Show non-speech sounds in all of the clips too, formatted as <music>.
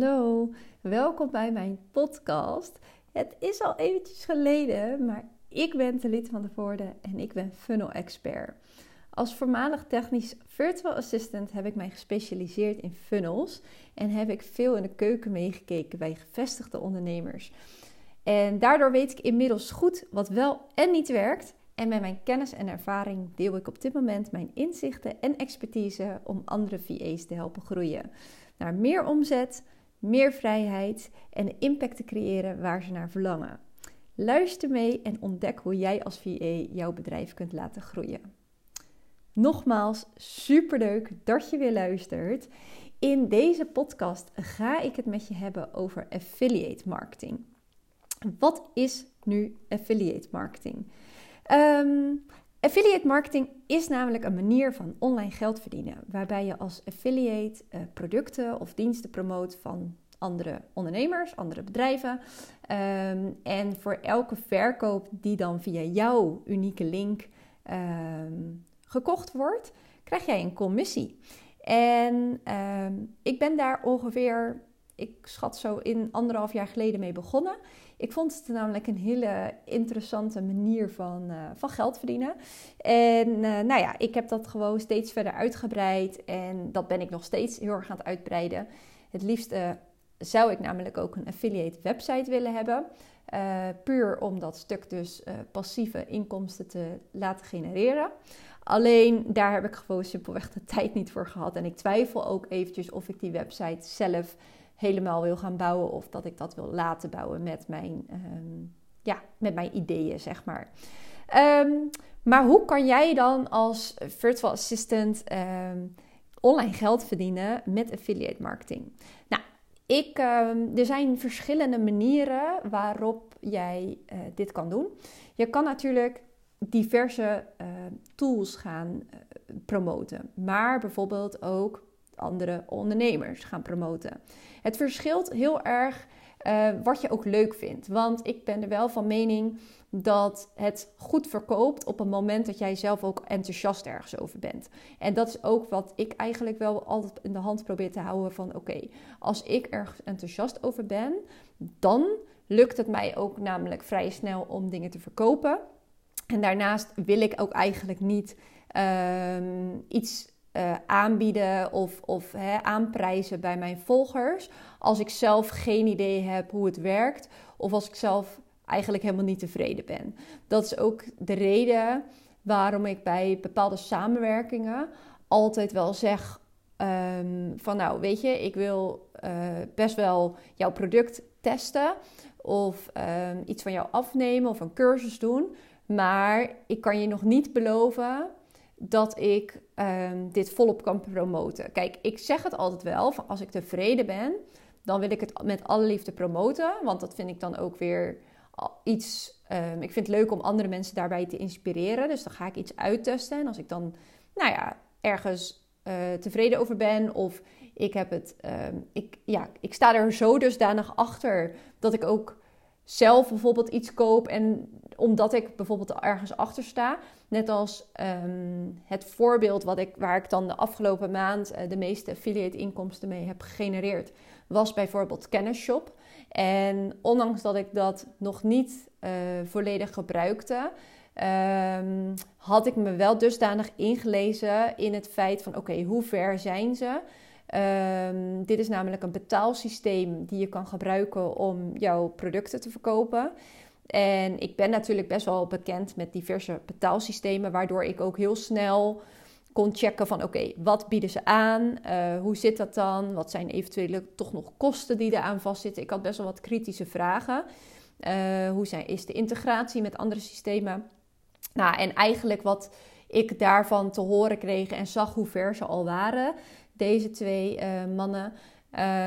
hallo. Welkom bij mijn podcast. Het is al eventjes geleden, maar ik ben Talita van der Voorde en ik ben funnel expert. Als voormalig technisch virtual assistant heb ik mij gespecialiseerd in funnels en heb ik veel in de keuken meegekeken bij gevestigde ondernemers. En daardoor weet ik inmiddels goed wat wel en niet werkt. En met mijn kennis en ervaring deel ik op dit moment mijn inzichten en expertise om andere VA's te helpen groeien naar meer omzet, meer vrijheid en impact te creëren waar ze naar verlangen. Luister mee en ontdek hoe jij als VA jouw bedrijf kunt laten groeien. Nogmaals, superleuk dat je weer luistert. In deze podcast ga ik het met je hebben over affiliate marketing. Wat is nu affiliate marketing? Um, Affiliate marketing is namelijk een manier van online geld verdienen, waarbij je als affiliate uh, producten of diensten promoot van andere ondernemers, andere bedrijven. Um, en voor elke verkoop die dan via jouw unieke link um, gekocht wordt, krijg jij een commissie. En um, ik ben daar ongeveer, ik schat zo in anderhalf jaar geleden mee begonnen. Ik vond het namelijk een hele interessante manier van, uh, van geld verdienen. En uh, nou ja, ik heb dat gewoon steeds verder uitgebreid. En dat ben ik nog steeds heel erg aan het uitbreiden. Het liefst uh, zou ik namelijk ook een affiliate website willen hebben. puur om dat stuk dus passieve inkomsten te laten genereren. Alleen daar heb ik gewoon simpelweg de tijd niet voor gehad. En ik twijfel ook eventjes of ik die website zelf helemaal wil gaan bouwen of dat ik dat wil laten bouwen met mijn, um, ja, met mijn ideeën, zeg maar. Um, maar hoe kan jij dan als virtual assistant um, online geld verdienen met affiliate marketing? Nou, ik, er zijn verschillende manieren waarop jij uh, dit kan doen. Je kan natuurlijk diverse tools gaan uh, promoten, maar bijvoorbeeld ook andere ondernemers gaan promoten. Het verschilt heel erg uh, wat je ook leuk vindt. Want ik ben er wel van mening dat het goed verkoopt op het moment dat jij zelf ook enthousiast ergens over bent. En dat is ook wat ik eigenlijk wel altijd in de hand probeer te houden van oké, als ik ergens enthousiast over ben, dan lukt het mij ook namelijk vrij snel om dingen te verkopen. En daarnaast wil ik ook eigenlijk niet um, iets uh, aanbieden of, of hè, aanprijzen bij mijn volgers. Als ik zelf geen idee heb hoe het werkt. Of als ik zelf eigenlijk helemaal niet tevreden ben. Dat is ook de reden waarom ik bij bepaalde samenwerkingen altijd wel zeg. Um, van nou, weet je, ik wil uh, best wel jouw product testen. Of um, iets van jou afnemen of een cursus doen. Maar ik kan je nog niet beloven dat ik um, dit volop kan promoten. Kijk, ik zeg het altijd wel, van als ik tevreden ben, dan wil ik het met alle liefde promoten. Want dat vind ik dan ook weer iets. Um, ik vind het leuk om andere mensen daarbij te inspireren. Dus dan ga ik iets uittesten. En als ik dan, nou ja, ergens uh, tevreden over ben of ik heb het, um, ik, ja, ik sta er zo dusdanig achter dat ik ook zelf bijvoorbeeld iets koop en omdat ik bijvoorbeeld ergens achter sta. Net als um, het voorbeeld wat ik, waar ik dan de afgelopen maand uh, de meeste affiliate inkomsten mee heb gegenereerd, was bijvoorbeeld Kennisshop. En ondanks dat ik dat nog niet uh, volledig gebruikte, um, had ik me wel dusdanig ingelezen in het feit van oké, hoe ver zijn ze? Um, dit is namelijk een betaalsysteem die je kan gebruiken om jouw producten te verkopen. En ik ben natuurlijk best wel bekend met diverse betaalsystemen, waardoor ik ook heel snel kon checken van oké, wat bieden ze aan? Uh, hoe zit dat dan? Wat zijn eventuele toch nog kosten die eraan vastzitten? Ik had best wel wat kritische vragen. Uh, hoe zijn, is de integratie met andere systemen? Nou, en eigenlijk wat ik daarvan te horen kreeg en zag hoe ver ze al waren, deze twee uh, mannen,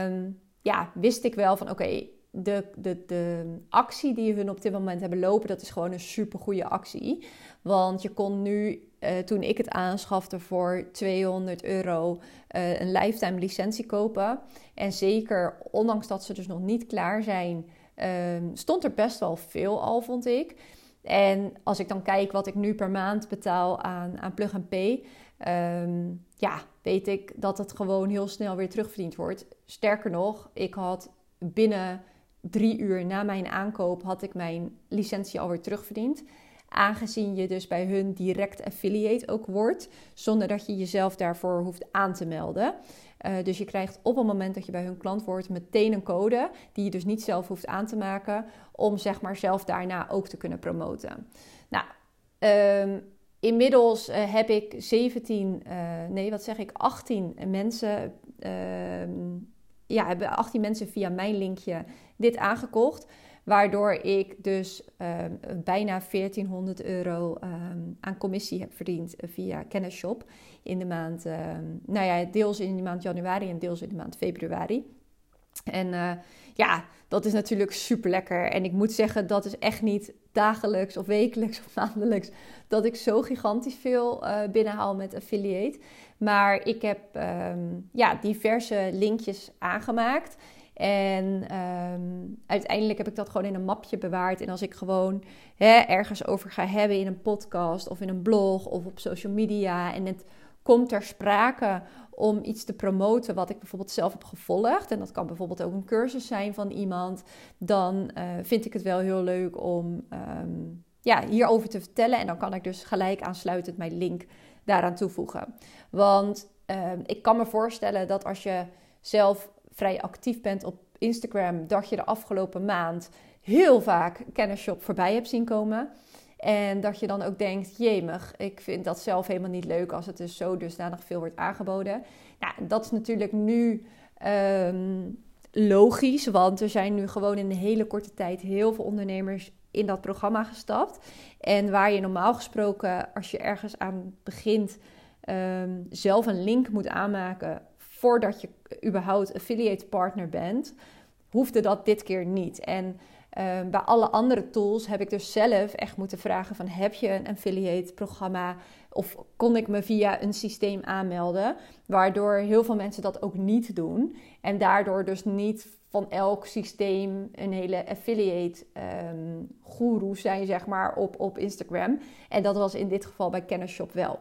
um, ja, wist ik wel van oké, de, de, de actie die hun op dit moment hebben lopen, dat is gewoon een super goede actie. Want je kon nu, uh, toen ik het aanschafte, voor 200 euro uh, een lifetime licentie kopen. En zeker, ondanks dat ze dus nog niet klaar zijn, uh, stond er best wel veel al, vond ik. En als ik dan kijk wat ik nu per maand betaal aan, aan Plug Pay, ehm, ja, weet ik dat het gewoon heel snel weer terugverdiend wordt. Sterker nog, ik had binnen drie uur na mijn aankoop had ik mijn licentie alweer terugverdiend. Aangezien je dus bij hun direct affiliate ook wordt, zonder dat je jezelf daarvoor hoeft aan te melden. Uh, dus je krijgt op het moment dat je bij hun klant wordt meteen een code, die je dus niet zelf hoeft aan te maken, om zeg maar zelf daarna ook te kunnen promoten. Nou, um, inmiddels uh, heb ik 17, uh, nee wat zeg ik, 18 mensen, ja, hebben 18 mensen via mijn linkje dit aangekocht. Waardoor ik dus um, bijna 1400 euro um, aan commissie heb verdiend via Kennisshop in de maand, um, nou ja, deels in de maand januari en deels in de maand februari. En uh, ja, dat is natuurlijk super lekker. En ik moet zeggen, dat is echt niet dagelijks of wekelijks of maandelijks dat ik zo gigantisch veel uh, binnenhaal met affiliate. Maar ik heb ja, diverse linkjes aangemaakt. En um, uiteindelijk heb ik dat gewoon in een mapje bewaard. En als ik gewoon hè, ergens over ga hebben in een podcast of in een blog of op social media. En het komt ter sprake om iets te promoten wat ik bijvoorbeeld zelf heb gevolgd. En dat kan bijvoorbeeld ook een cursus zijn van iemand. Dan uh, vind ik het wel heel leuk om um, ja, hierover te vertellen. En dan kan ik dus gelijk aansluitend mijn link daaraan toevoegen. Want um, ik kan me voorstellen dat als je zelf vrij actief bent op Instagram, dat je de afgelopen maand heel vaak kennisshop voorbij hebt zien komen. En dat je dan ook denkt, jemig, ik vind dat zelf helemaal niet leuk als het dus zo dusdanig veel wordt aangeboden. Nou, dat is natuurlijk nu um, logisch, want er zijn nu gewoon in een hele korte tijd heel veel ondernemers in dat programma gestapt. En waar je normaal gesproken, als je ergens aan begint, um, zelf een link moet aanmaken voordat je überhaupt affiliate partner bent, hoefde dat dit keer niet. En uh, bij alle andere tools heb ik dus zelf echt moeten vragen van heb je een affiliate programma? Of kon ik me via een systeem aanmelden, waardoor heel veel mensen dat ook niet doen. En daardoor dus niet van elk systeem een hele affiliate um, guru zijn zeg maar op, op Instagram. En dat was in dit geval bij Kennisshop wel.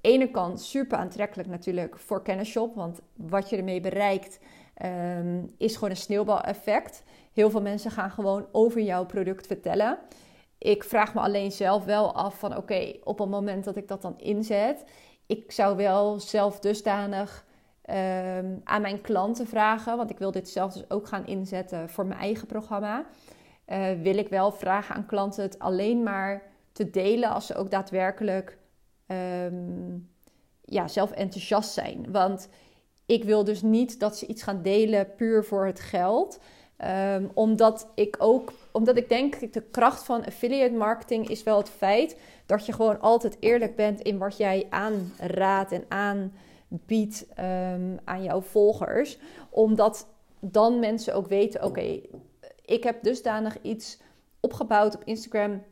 Ene kant super aantrekkelijk natuurlijk voor Kennisshop, want wat je ermee bereikt um, is gewoon een sneeuwbaleffect. Heel veel mensen gaan gewoon over jouw product vertellen. Ik vraag me alleen zelf wel af van oké, op het moment dat ik dat dan inzet, ik zou wel zelf dusdanig um, aan mijn klanten vragen, want ik wil dit zelf dus ook gaan inzetten voor mijn eigen programma. Uh, wil ik wel vragen aan klanten het alleen maar te delen als ze ook daadwerkelijk um, ja, zelf enthousiast zijn. Want ik wil dus niet dat ze iets gaan delen puur voor het geld. Um, omdat ik ook, omdat ik denk, de kracht van affiliate marketing is wel het feit dat je gewoon altijd eerlijk bent in wat jij aanraadt en aanbiedt um, aan jouw volgers. Omdat dan mensen ook weten: oké, ik heb dusdanig iets opgebouwd op Instagram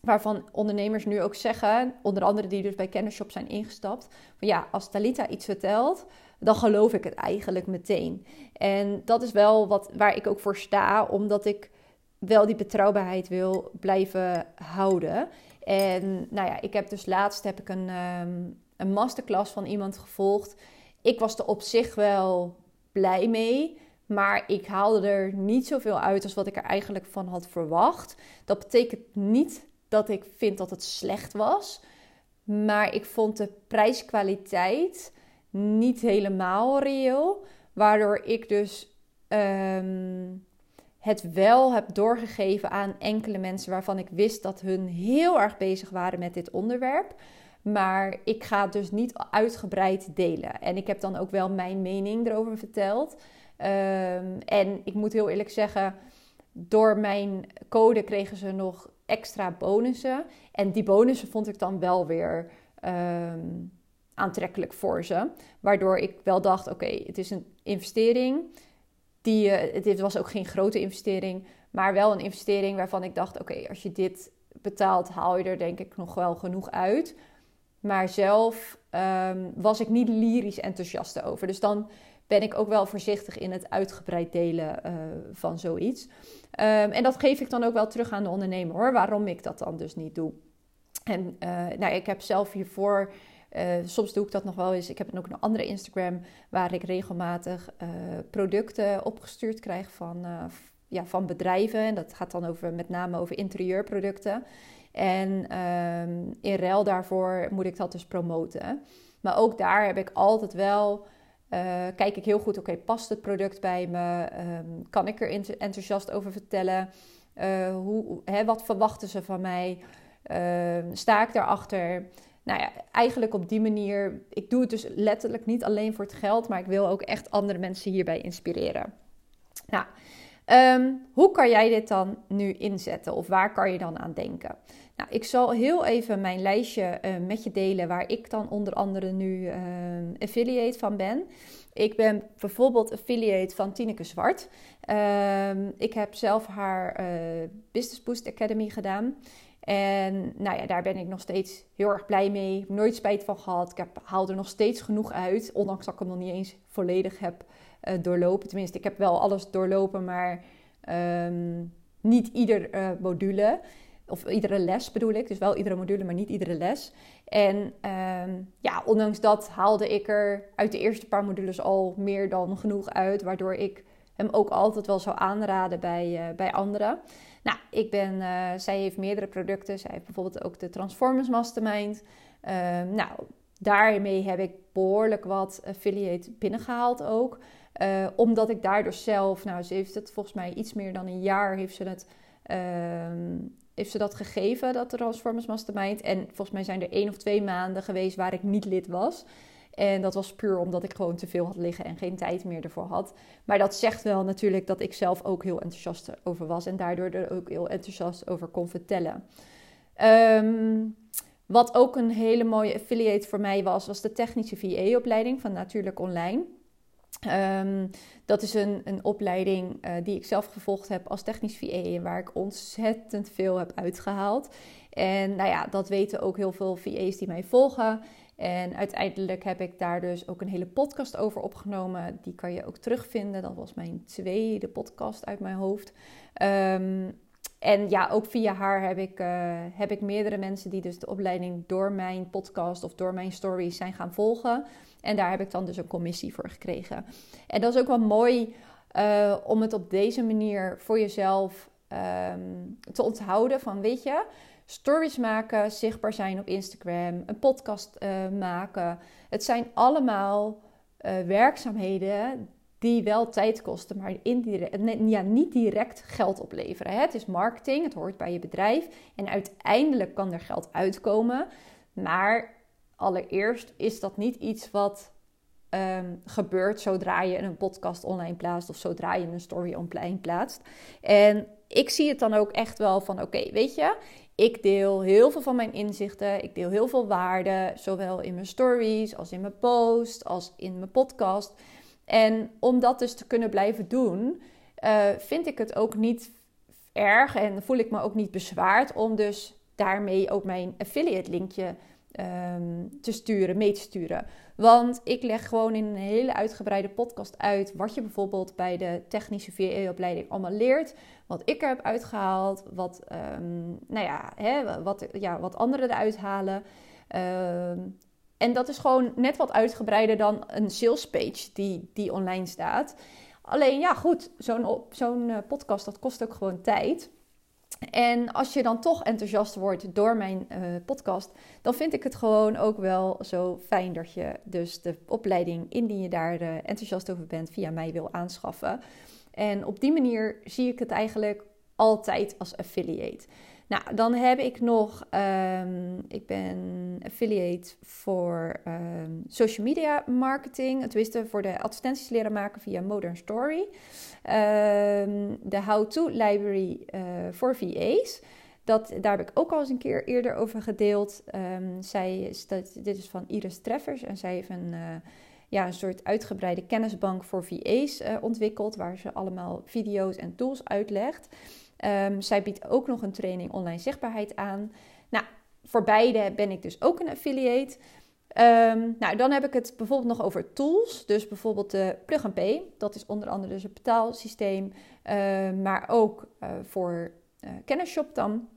waarvan ondernemers nu ook zeggen, onder andere die dus bij Kennisshop zijn ingestapt, van ja, als Talita iets vertelt, dan geloof ik het eigenlijk meteen. En dat is wel wat, waar ik ook voor sta, omdat ik wel die betrouwbaarheid wil blijven houden. En nou ja, ik heb dus laatst heb ik een, um, een masterclass van iemand gevolgd. Ik was er op zich wel blij mee. Maar ik haalde er niet zoveel uit als wat ik er eigenlijk van had verwacht. Dat betekent niet dat ik vind dat het slecht was. Maar ik vond de prijskwaliteit niet helemaal reëel. Waardoor ik dus um, het wel heb doorgegeven aan enkele mensen waarvan ik wist dat hun heel erg bezig waren met dit onderwerp. Maar ik ga het dus niet uitgebreid delen. En ik heb dan ook wel mijn mening erover verteld. Um, en ik moet heel eerlijk zeggen, door mijn code kregen ze nog extra bonussen. En die bonussen vond ik dan wel weer um, aantrekkelijk voor ze. Waardoor ik wel dacht: oké, het is een investering. Die, uh, dit was ook geen grote investering, maar wel een investering waarvan ik dacht: oké, als je dit betaalt, haal je er denk ik nog wel genoeg uit. Maar zelf um, was ik niet lyrisch enthousiast over. Dus dan ben ik ook wel voorzichtig in het uitgebreid delen uh, van zoiets. Um, en dat geef ik dan ook wel terug aan de ondernemer hoor, waarom ik dat dan dus niet doe. En uh, nou, ik heb zelf hiervoor soms doe ik dat nog wel eens. Ik heb ook een andere Instagram waar ik regelmatig producten opgestuurd krijg van, ja, van bedrijven. En dat gaat dan over, met name over interieurproducten. En ehm, in ruil daarvoor moet ik dat dus promoten. Maar ook daar heb ik altijd wel. Kijk ik heel goed, oké, past het product bij me? Ehm, kan ik er enthousiast over vertellen? Hoe, hè, wat verwachten ze van mij? Uh, sta ik daarachter? Nou ja, eigenlijk op die manier. Ik doe het dus letterlijk niet alleen voor het geld, maar ik wil ook echt andere mensen hierbij inspireren. Nou, Ehm, hoe kan jij dit dan nu inzetten of waar kan je dan aan denken? Nou, ik zal heel even mijn lijstje uh, met je delen waar ik dan onder andere nu uh, affiliate van ben. Ik ben bijvoorbeeld affiliate van Tineke Zwart. Um, ik heb zelf haar uh, Business Boost Academy gedaan. En nou ja, daar ben ik nog steeds heel erg blij mee. Nooit spijt van gehad. Ik heb, haal er nog steeds genoeg uit. Ondanks dat ik hem nog niet eens volledig heb uh, doorlopen. Tenminste, ik heb wel alles doorlopen, maar um, niet ieder uh, module. Of iedere les bedoel ik. Dus wel iedere module, maar niet iedere les. En um, ja, ondanks dat haalde ik er uit de eerste paar modules al meer dan genoeg uit. Waardoor ik hem ook altijd wel zou aanraden bij, uh, bij anderen. Nou, ik ben, uh, zij heeft meerdere producten. Zij heeft bijvoorbeeld ook de Transformers Mastermind. Uh, nou, daarmee heb ik behoorlijk wat affiliate binnengehaald ook. Uh, omdat ik daardoor zelf, nou, ze heeft het volgens mij iets meer dan een jaar, heeft ze het, uh, heeft ze dat gegeven, dat Transformers Mastermind. En volgens mij zijn er één of twee maanden geweest waar ik niet lid was. En dat was puur omdat ik gewoon te veel had liggen en geen tijd meer ervoor had. Maar dat zegt wel natuurlijk dat ik zelf ook heel enthousiast over was. En daardoor er ook heel enthousiast over kon vertellen. Um, wat ook een hele mooie affiliate voor mij was, was de technische VA-opleiding van Natuurlijk Online. Um, dat is een, een opleiding uh, die ik zelf gevolgd heb als technisch VA en waar ik ontzettend veel heb uitgehaald. En nou ja, dat weten ook heel veel VA's die mij volgen. En uiteindelijk heb ik daar dus ook een hele podcast over opgenomen. Die kan je ook terugvinden. Dat was mijn tweede podcast uit mijn hoofd. Um, en ja, ook via haar heb ik, uh, heb ik meerdere mensen die dus de opleiding door mijn podcast of door mijn stories zijn gaan volgen. En daar heb ik dan dus een commissie voor gekregen. En dat is ook wel mooi uh, om het op deze manier voor jezelf um, te onthouden. Van weet je, stories maken, zichtbaar zijn op Instagram, een podcast uh, maken. Het zijn allemaal uh, werkzaamheden die wel tijd kosten, maar ja, niet direct geld opleveren. Het is marketing, het hoort bij je bedrijf en uiteindelijk kan er geld uitkomen. Maar allereerst is dat niet iets wat um, gebeurt zodra je een podcast online plaatst of zodra je een story online plaatst. En ik zie het dan ook echt wel van: oké, weet je, ik deel heel veel van mijn inzichten, ik deel heel veel waarde, zowel in mijn stories als in mijn post, als in mijn podcast. En om dat dus te kunnen blijven doen, uh, vind ik het ook niet erg en voel ik me ook niet bezwaard om dus daarmee ook mijn affiliate linkje um, te sturen, mee te sturen. Want ik leg gewoon in een hele uitgebreide podcast uit wat je bijvoorbeeld bij de technische VE-opleiding allemaal leert. Wat ik er heb uitgehaald, wat, um, nou ja, hè, wat, ja, wat anderen eruit halen. Um, en dat is gewoon net wat uitgebreider dan een sales page die, die online staat. Alleen ja, goed, zo'n zo'n eh, podcast dat kost ook gewoon tijd. En als je dan toch enthousiast wordt door mijn uh, podcast, dan vind ik het gewoon ook wel zo fijn dat je dus de opleiding, indien je daar uh, enthousiast over bent, via mij wil aanschaffen. En op die manier zie ik het eigenlijk altijd als affiliate. Nou, dan heb ik nog, um, ik ben affiliate voor um, social media marketing. Tenminste, voor de advertenties leren maken via Modern Story. Um, de How-To Library uh, voor VA's. Dat, daar heb ik ook al eens een keer eerder over gedeeld. zij is, dat, dit is van Iris Treffers en zij heeft een... Uh, ja, een soort uitgebreide kennisbank voor VA's uh, ontwikkeld, waar ze allemaal video's en tools uitlegt. Um, zij biedt ook nog een training online zichtbaarheid aan. Nou, voor beide ben ik dus ook een affiliate. Um, nou, dan heb ik het bijvoorbeeld nog over tools. Dus bijvoorbeeld de Plug and Pay. Dat is onder andere dus een betaalsysteem. Uh, maar ook uh, voor uh, Kennisshop dan.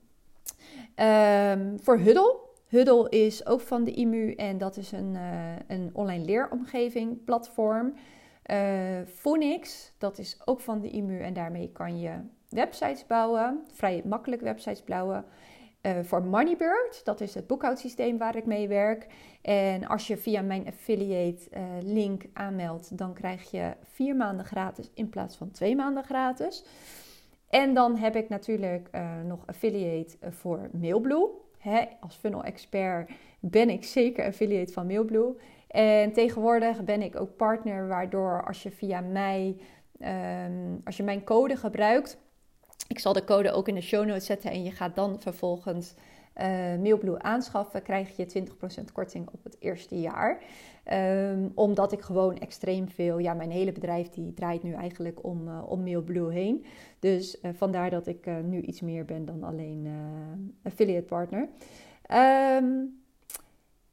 Voor Huddle. Huddle is ook van de IMU en dat is een, een online leeromgeving, platform. Phoenix, dat is ook van de IMU en daarmee kan je websites bouwen, vrij makkelijk websites bouwen. Uh, voor Moneybird, dat is het boekhoudsysteem waar ik mee werk. En als je via mijn affiliate uh, link aanmeldt, dan krijg je vier maanden gratis in plaats van twee maanden gratis. En dan heb ik natuurlijk uh, nog affiliate voor Mailblue. Hè, als funnel expert ben ik zeker affiliate van Mailblue. En tegenwoordig ben ik ook partner, waardoor als je via mij, um, als je mijn code gebruikt, ik zal de code ook in de show notes zetten en je gaat dan vervolgens uh, Mailblue aanschaffen, krijg je 20% korting op het eerste jaar. Um, omdat ik gewoon extreem veel, ja, mijn hele bedrijf die draait nu eigenlijk om, uh, om Mailblue heen. Dus uh, vandaar dat ik nu iets meer ben dan alleen affiliate partner. Um,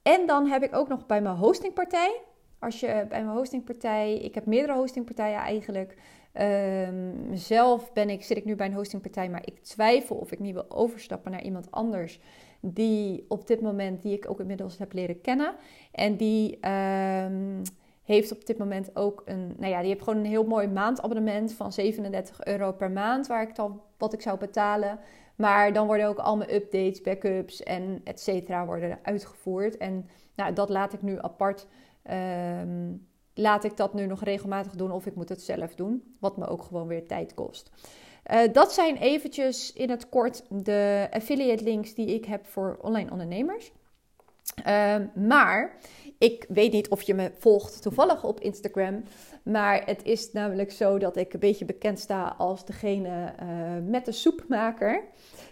en dan heb ik ook nog bij mijn hostingpartij. Als je bij mijn hostingpartij, ik heb meerdere hostingpartijen eigenlijk. Um, zelf ben ik, zit ik nu bij een hostingpartij, maar ik twijfel of ik niet wil overstappen naar iemand anders. Die op dit moment, die ik ook inmiddels heb leren kennen. En die um, heeft op dit moment ook een, nou ja, die heeft gewoon een heel mooi maandabonnement van 37 euro per maand, waar ik dan wat ik zou betalen. Maar dan worden ook al mijn updates, backups en et cetera worden uitgevoerd. En nou, dat laat ik nu apart. Um, laat ik dat nu nog regelmatig doen of ik moet het zelf doen. Wat me ook gewoon weer tijd kost. Uh, dat zijn eventjes in het kort de affiliate links die ik heb voor online ondernemers. Uh, maar ik weet niet of je me volgt toevallig op Instagram. Maar het is namelijk zo dat ik een beetje bekend sta als degene uh, met de soepmaker.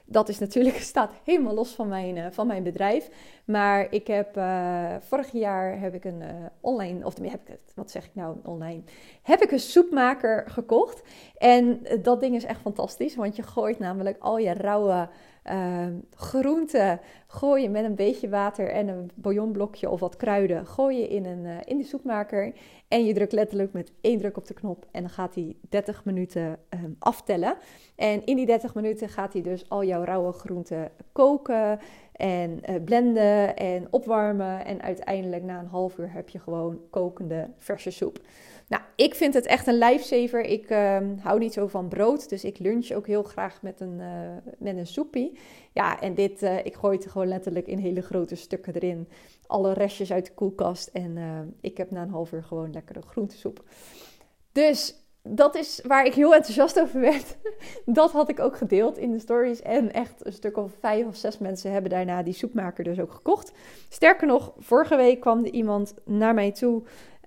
Dat is natuurlijk, <laughs> staat helemaal los van mijn, uh, van mijn bedrijf. Maar ik heb uh, vorig jaar heb ik een online, of heb ik het, wat zeg ik nou online? Heb ik een soepmaker gekocht. En dat ding is echt fantastisch, want je gooit namelijk al je rauwe uh, groenten gooi je met een beetje water en een bouillonblokje of wat kruiden. Gooi je in, een, uh, in de soepmaker. En je drukt letterlijk met één druk op de knop. En dan gaat hij 30 minuten um, aftellen. En in die 30 minuten gaat hij dus al jouw rauwe groenten koken. En uh, blenden en opwarmen. En uiteindelijk na een half uur heb je gewoon kokende verse soep. Nou, ik vind het echt een lifesaver. Ik uh, hou niet zo van brood, dus ik lunch ook heel graag met een, uh, met een soepie. Ja, en dit, uh, ik gooi het gewoon letterlijk in hele grote stukken erin. Alle restjes uit de koelkast en eh, ik heb na een half uur gewoon lekkere groentesoep. Dus dat is waar ik heel enthousiast over werd. <laughs> Dat had ik ook gedeeld in de stories. En echt een stuk of vijf of zes mensen hebben daarna die soepmaker dus ook gekocht. Sterker nog, vorige week kwam er iemand naar mij toe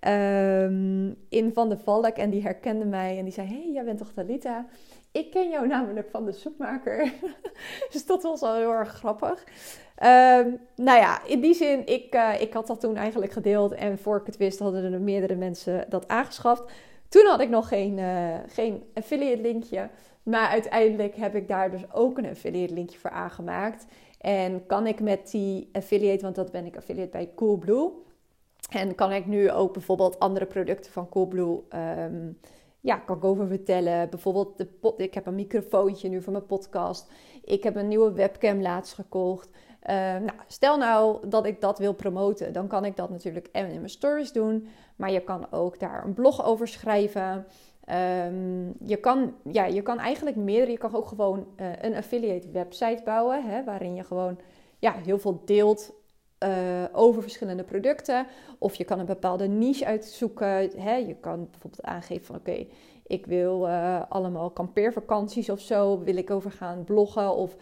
um, in Van de Valk. En die herkende mij en die zei: hey, jij bent toch Talita? Ik ken jou namelijk van de soepmaker. <laughs> dus dat was al heel erg grappig. Um, nou ja, in die zin, ik, uh, ik had dat toen eigenlijk gedeeld. En voor ik het wist, hadden er meerdere mensen dat aangeschaft. Toen had ik nog geen, uh, geen affiliate linkje. Maar uiteindelijk heb ik daar dus ook een affiliate linkje voor aangemaakt. En kan ik met die affiliate, want dat ben ik affiliate bij Coolblue. En kan ik nu ook bijvoorbeeld andere producten van Coolblue, um, ja, kan ik over vertellen. Bijvoorbeeld, de ik heb een microfoontje nu voor mijn podcast. Ik heb een nieuwe webcam laatst gekocht. Uh, nou, stel nou dat ik dat wil promoten, dan kan ik dat natuurlijk en in mijn stories doen. Maar je kan ook daar een blog over schrijven. Um, je, kan, ja, je kan eigenlijk meerdere. Je kan ook gewoon uh, een affiliate website bouwen, hè, waarin je gewoon ja, heel veel deelt uh, over verschillende producten. Of je kan een bepaalde niche uitzoeken. Hè? Je kan bijvoorbeeld aangeven van oké, ik wil uh, allemaal kampeervakanties of zo. Wil ik over gaan bloggen of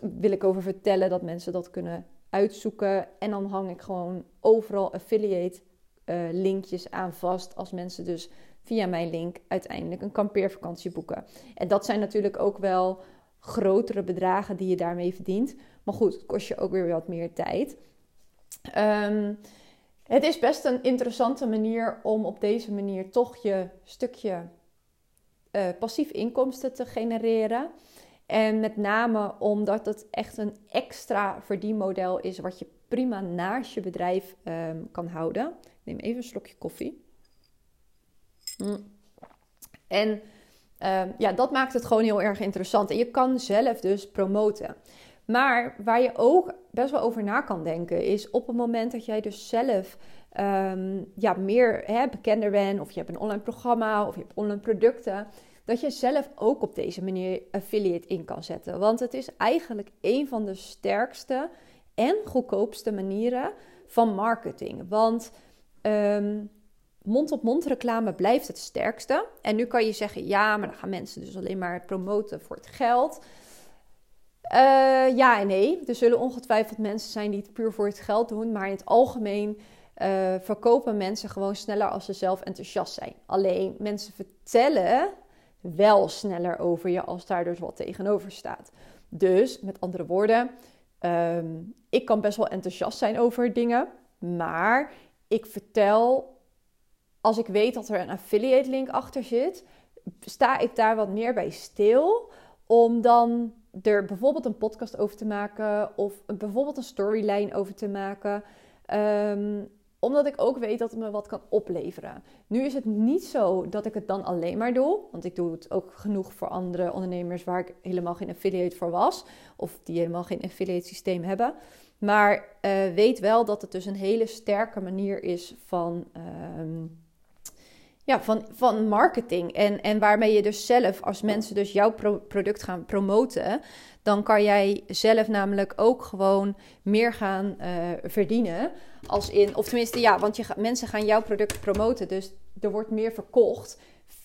wil ik over vertellen dat mensen dat kunnen uitzoeken. En dan hang ik gewoon overal affiliate uh, linkjes aan vast. Als mensen dus via mijn link uiteindelijk een kampeervakantie boeken. En dat zijn natuurlijk ook wel grotere bedragen die je daarmee verdient. Maar goed, het kost je ook weer wat meer tijd. Um, het is best een interessante manier om op deze manier toch je stukje uh, passief inkomsten te genereren. En met name omdat het echt een extra verdienmodel is wat je prima naast je bedrijf um, kan houden. Ik neem even een slokje koffie. Mm. En um, ja, dat maakt het gewoon heel erg interessant. En je kan zelf dus promoten. Maar waar je ook best wel over na kan denken, is op het moment dat jij dus zelf ehm, ja, meer hè, bekender bent, of je hebt een online programma, of je hebt online producten, dat je zelf ook op deze manier affiliate in kan zetten. Want het is eigenlijk een van de sterkste en goedkoopste manieren van marketing. Want um, mond-op-mond reclame blijft het sterkste. En nu kan je zeggen, ja, maar dan gaan mensen dus alleen maar promoten voor het geld. Uh, ja en nee. Er zullen ongetwijfeld mensen zijn die het puur voor het geld doen. Maar in het algemeen uh, verkopen mensen gewoon sneller als ze zelf enthousiast zijn. Alleen mensen vertellen wel sneller over je als daar dus wat tegenover staat. Dus met andere woorden, um, ik kan best wel enthousiast zijn over dingen. Maar ik vertel als ik weet dat er een affiliate link achter zit, sta ik daar wat meer bij stil. Om dan er bijvoorbeeld een podcast over te maken of bijvoorbeeld een storyline over te maken. Um, omdat ik ook weet dat het me wat kan opleveren. Nu is het niet zo dat ik het dan alleen maar doe. Want ik doe het ook genoeg voor andere ondernemers waar ik helemaal geen affiliate voor was. Of die helemaal geen affiliate systeem hebben. Maar uh, weet wel dat het dus een hele sterke manier is van. Um, ja, van, van marketing. En, en waarmee je dus zelf, als mensen dus jouw product gaan promoten, dan kan jij zelf namelijk ook gewoon meer gaan uh, verdienen. Als in, of tenminste, ja, want je, mensen gaan jouw product promoten. Dus er wordt meer verkocht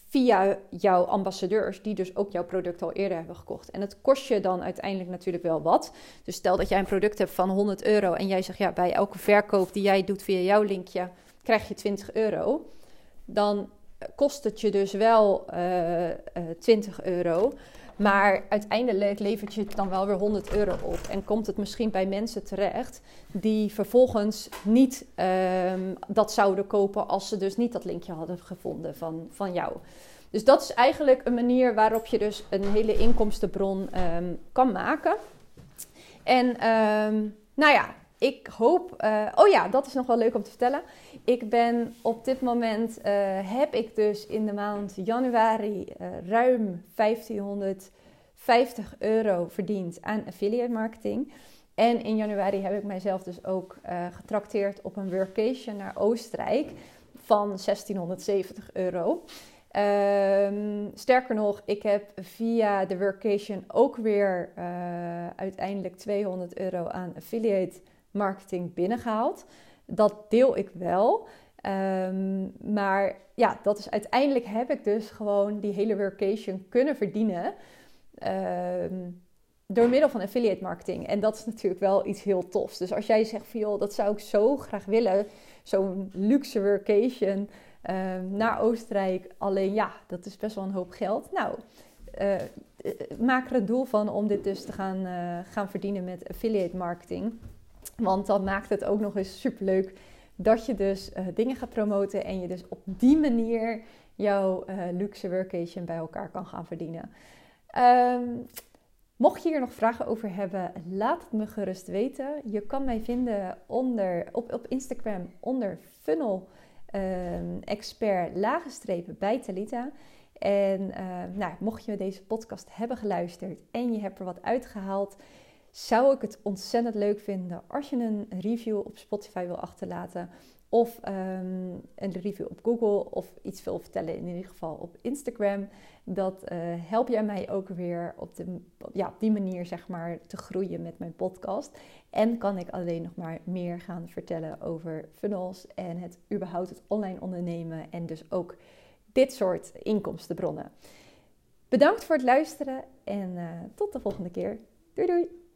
via jouw ambassadeurs, die dus ook jouw product al eerder hebben gekocht. En het kost je dan uiteindelijk natuurlijk wel wat. Dus stel dat jij een product hebt van 100 euro en jij zegt, ja, bij elke verkoop die jij doet via jouw linkje, krijg je 20 euro dan kost het je dus wel uh, uh, 20 euro. Maar uiteindelijk levert je het dan wel weer 100 euro op. En komt het misschien bij mensen terecht die vervolgens niet um, dat zouden kopen als ze dus niet dat linkje hadden gevonden van, van jou. Dus dat is eigenlijk een manier waarop je dus een hele inkomstenbron um, kan maken. En um, nou ja, ik hoop. Uh, oh ja, dat is nog wel leuk om te vertellen. Ik ben op dit moment. Uh, heb ik dus in de maand januari uh, ruim 1550 euro verdiend aan affiliate marketing. En in januari heb ik mijzelf dus ook getrakteerd op een workation naar Oostenrijk van 1670 euro. Um, sterker nog, ik heb via de workation ook weer uiteindelijk 200 euro aan affiliate marketing binnengehaald. Dat deel ik wel. Um, maar ja, dat is uiteindelijk heb ik dus gewoon die hele workation kunnen verdienen. Um, door middel van affiliate marketing. En dat is natuurlijk wel iets heel tofs. Dus als jij zegt van joh, dat zou ik zo graag willen. Zo'n luxe workation um, naar Oostenrijk. Alleen ja, dat is best wel een hoop geld. Nou, uh, maak er het doel van om dit dus te gaan, uh, gaan verdienen met affiliate marketing. Want dan maakt het ook nog eens superleuk dat je dus uh, dingen gaat promoten en je dus op die manier jouw uh, luxe workation bij elkaar kan gaan verdienen. Um, mocht je hier nog vragen over hebben, laat het me gerust weten. Je kan mij vinden onder, op, op Instagram onder funnel um, expert lagenstrepen bij Talita. En uh, nou, mocht je deze podcast hebben geluisterd en je hebt er wat uitgehaald, zou ik het ontzettend leuk vinden als je een review op Spotify wil achterlaten. Of um, een review op Google of iets wil vertellen in ieder geval op Instagram. Dat uh, help jij mij ook weer op, de, ja, die manier zeg maar te groeien met mijn podcast. En kan ik alleen nog maar meer gaan vertellen over funnels en het überhaupt het online ondernemen. En dus ook dit soort inkomstenbronnen. Bedankt voor het luisteren en uh, tot de volgende keer. Doei doei!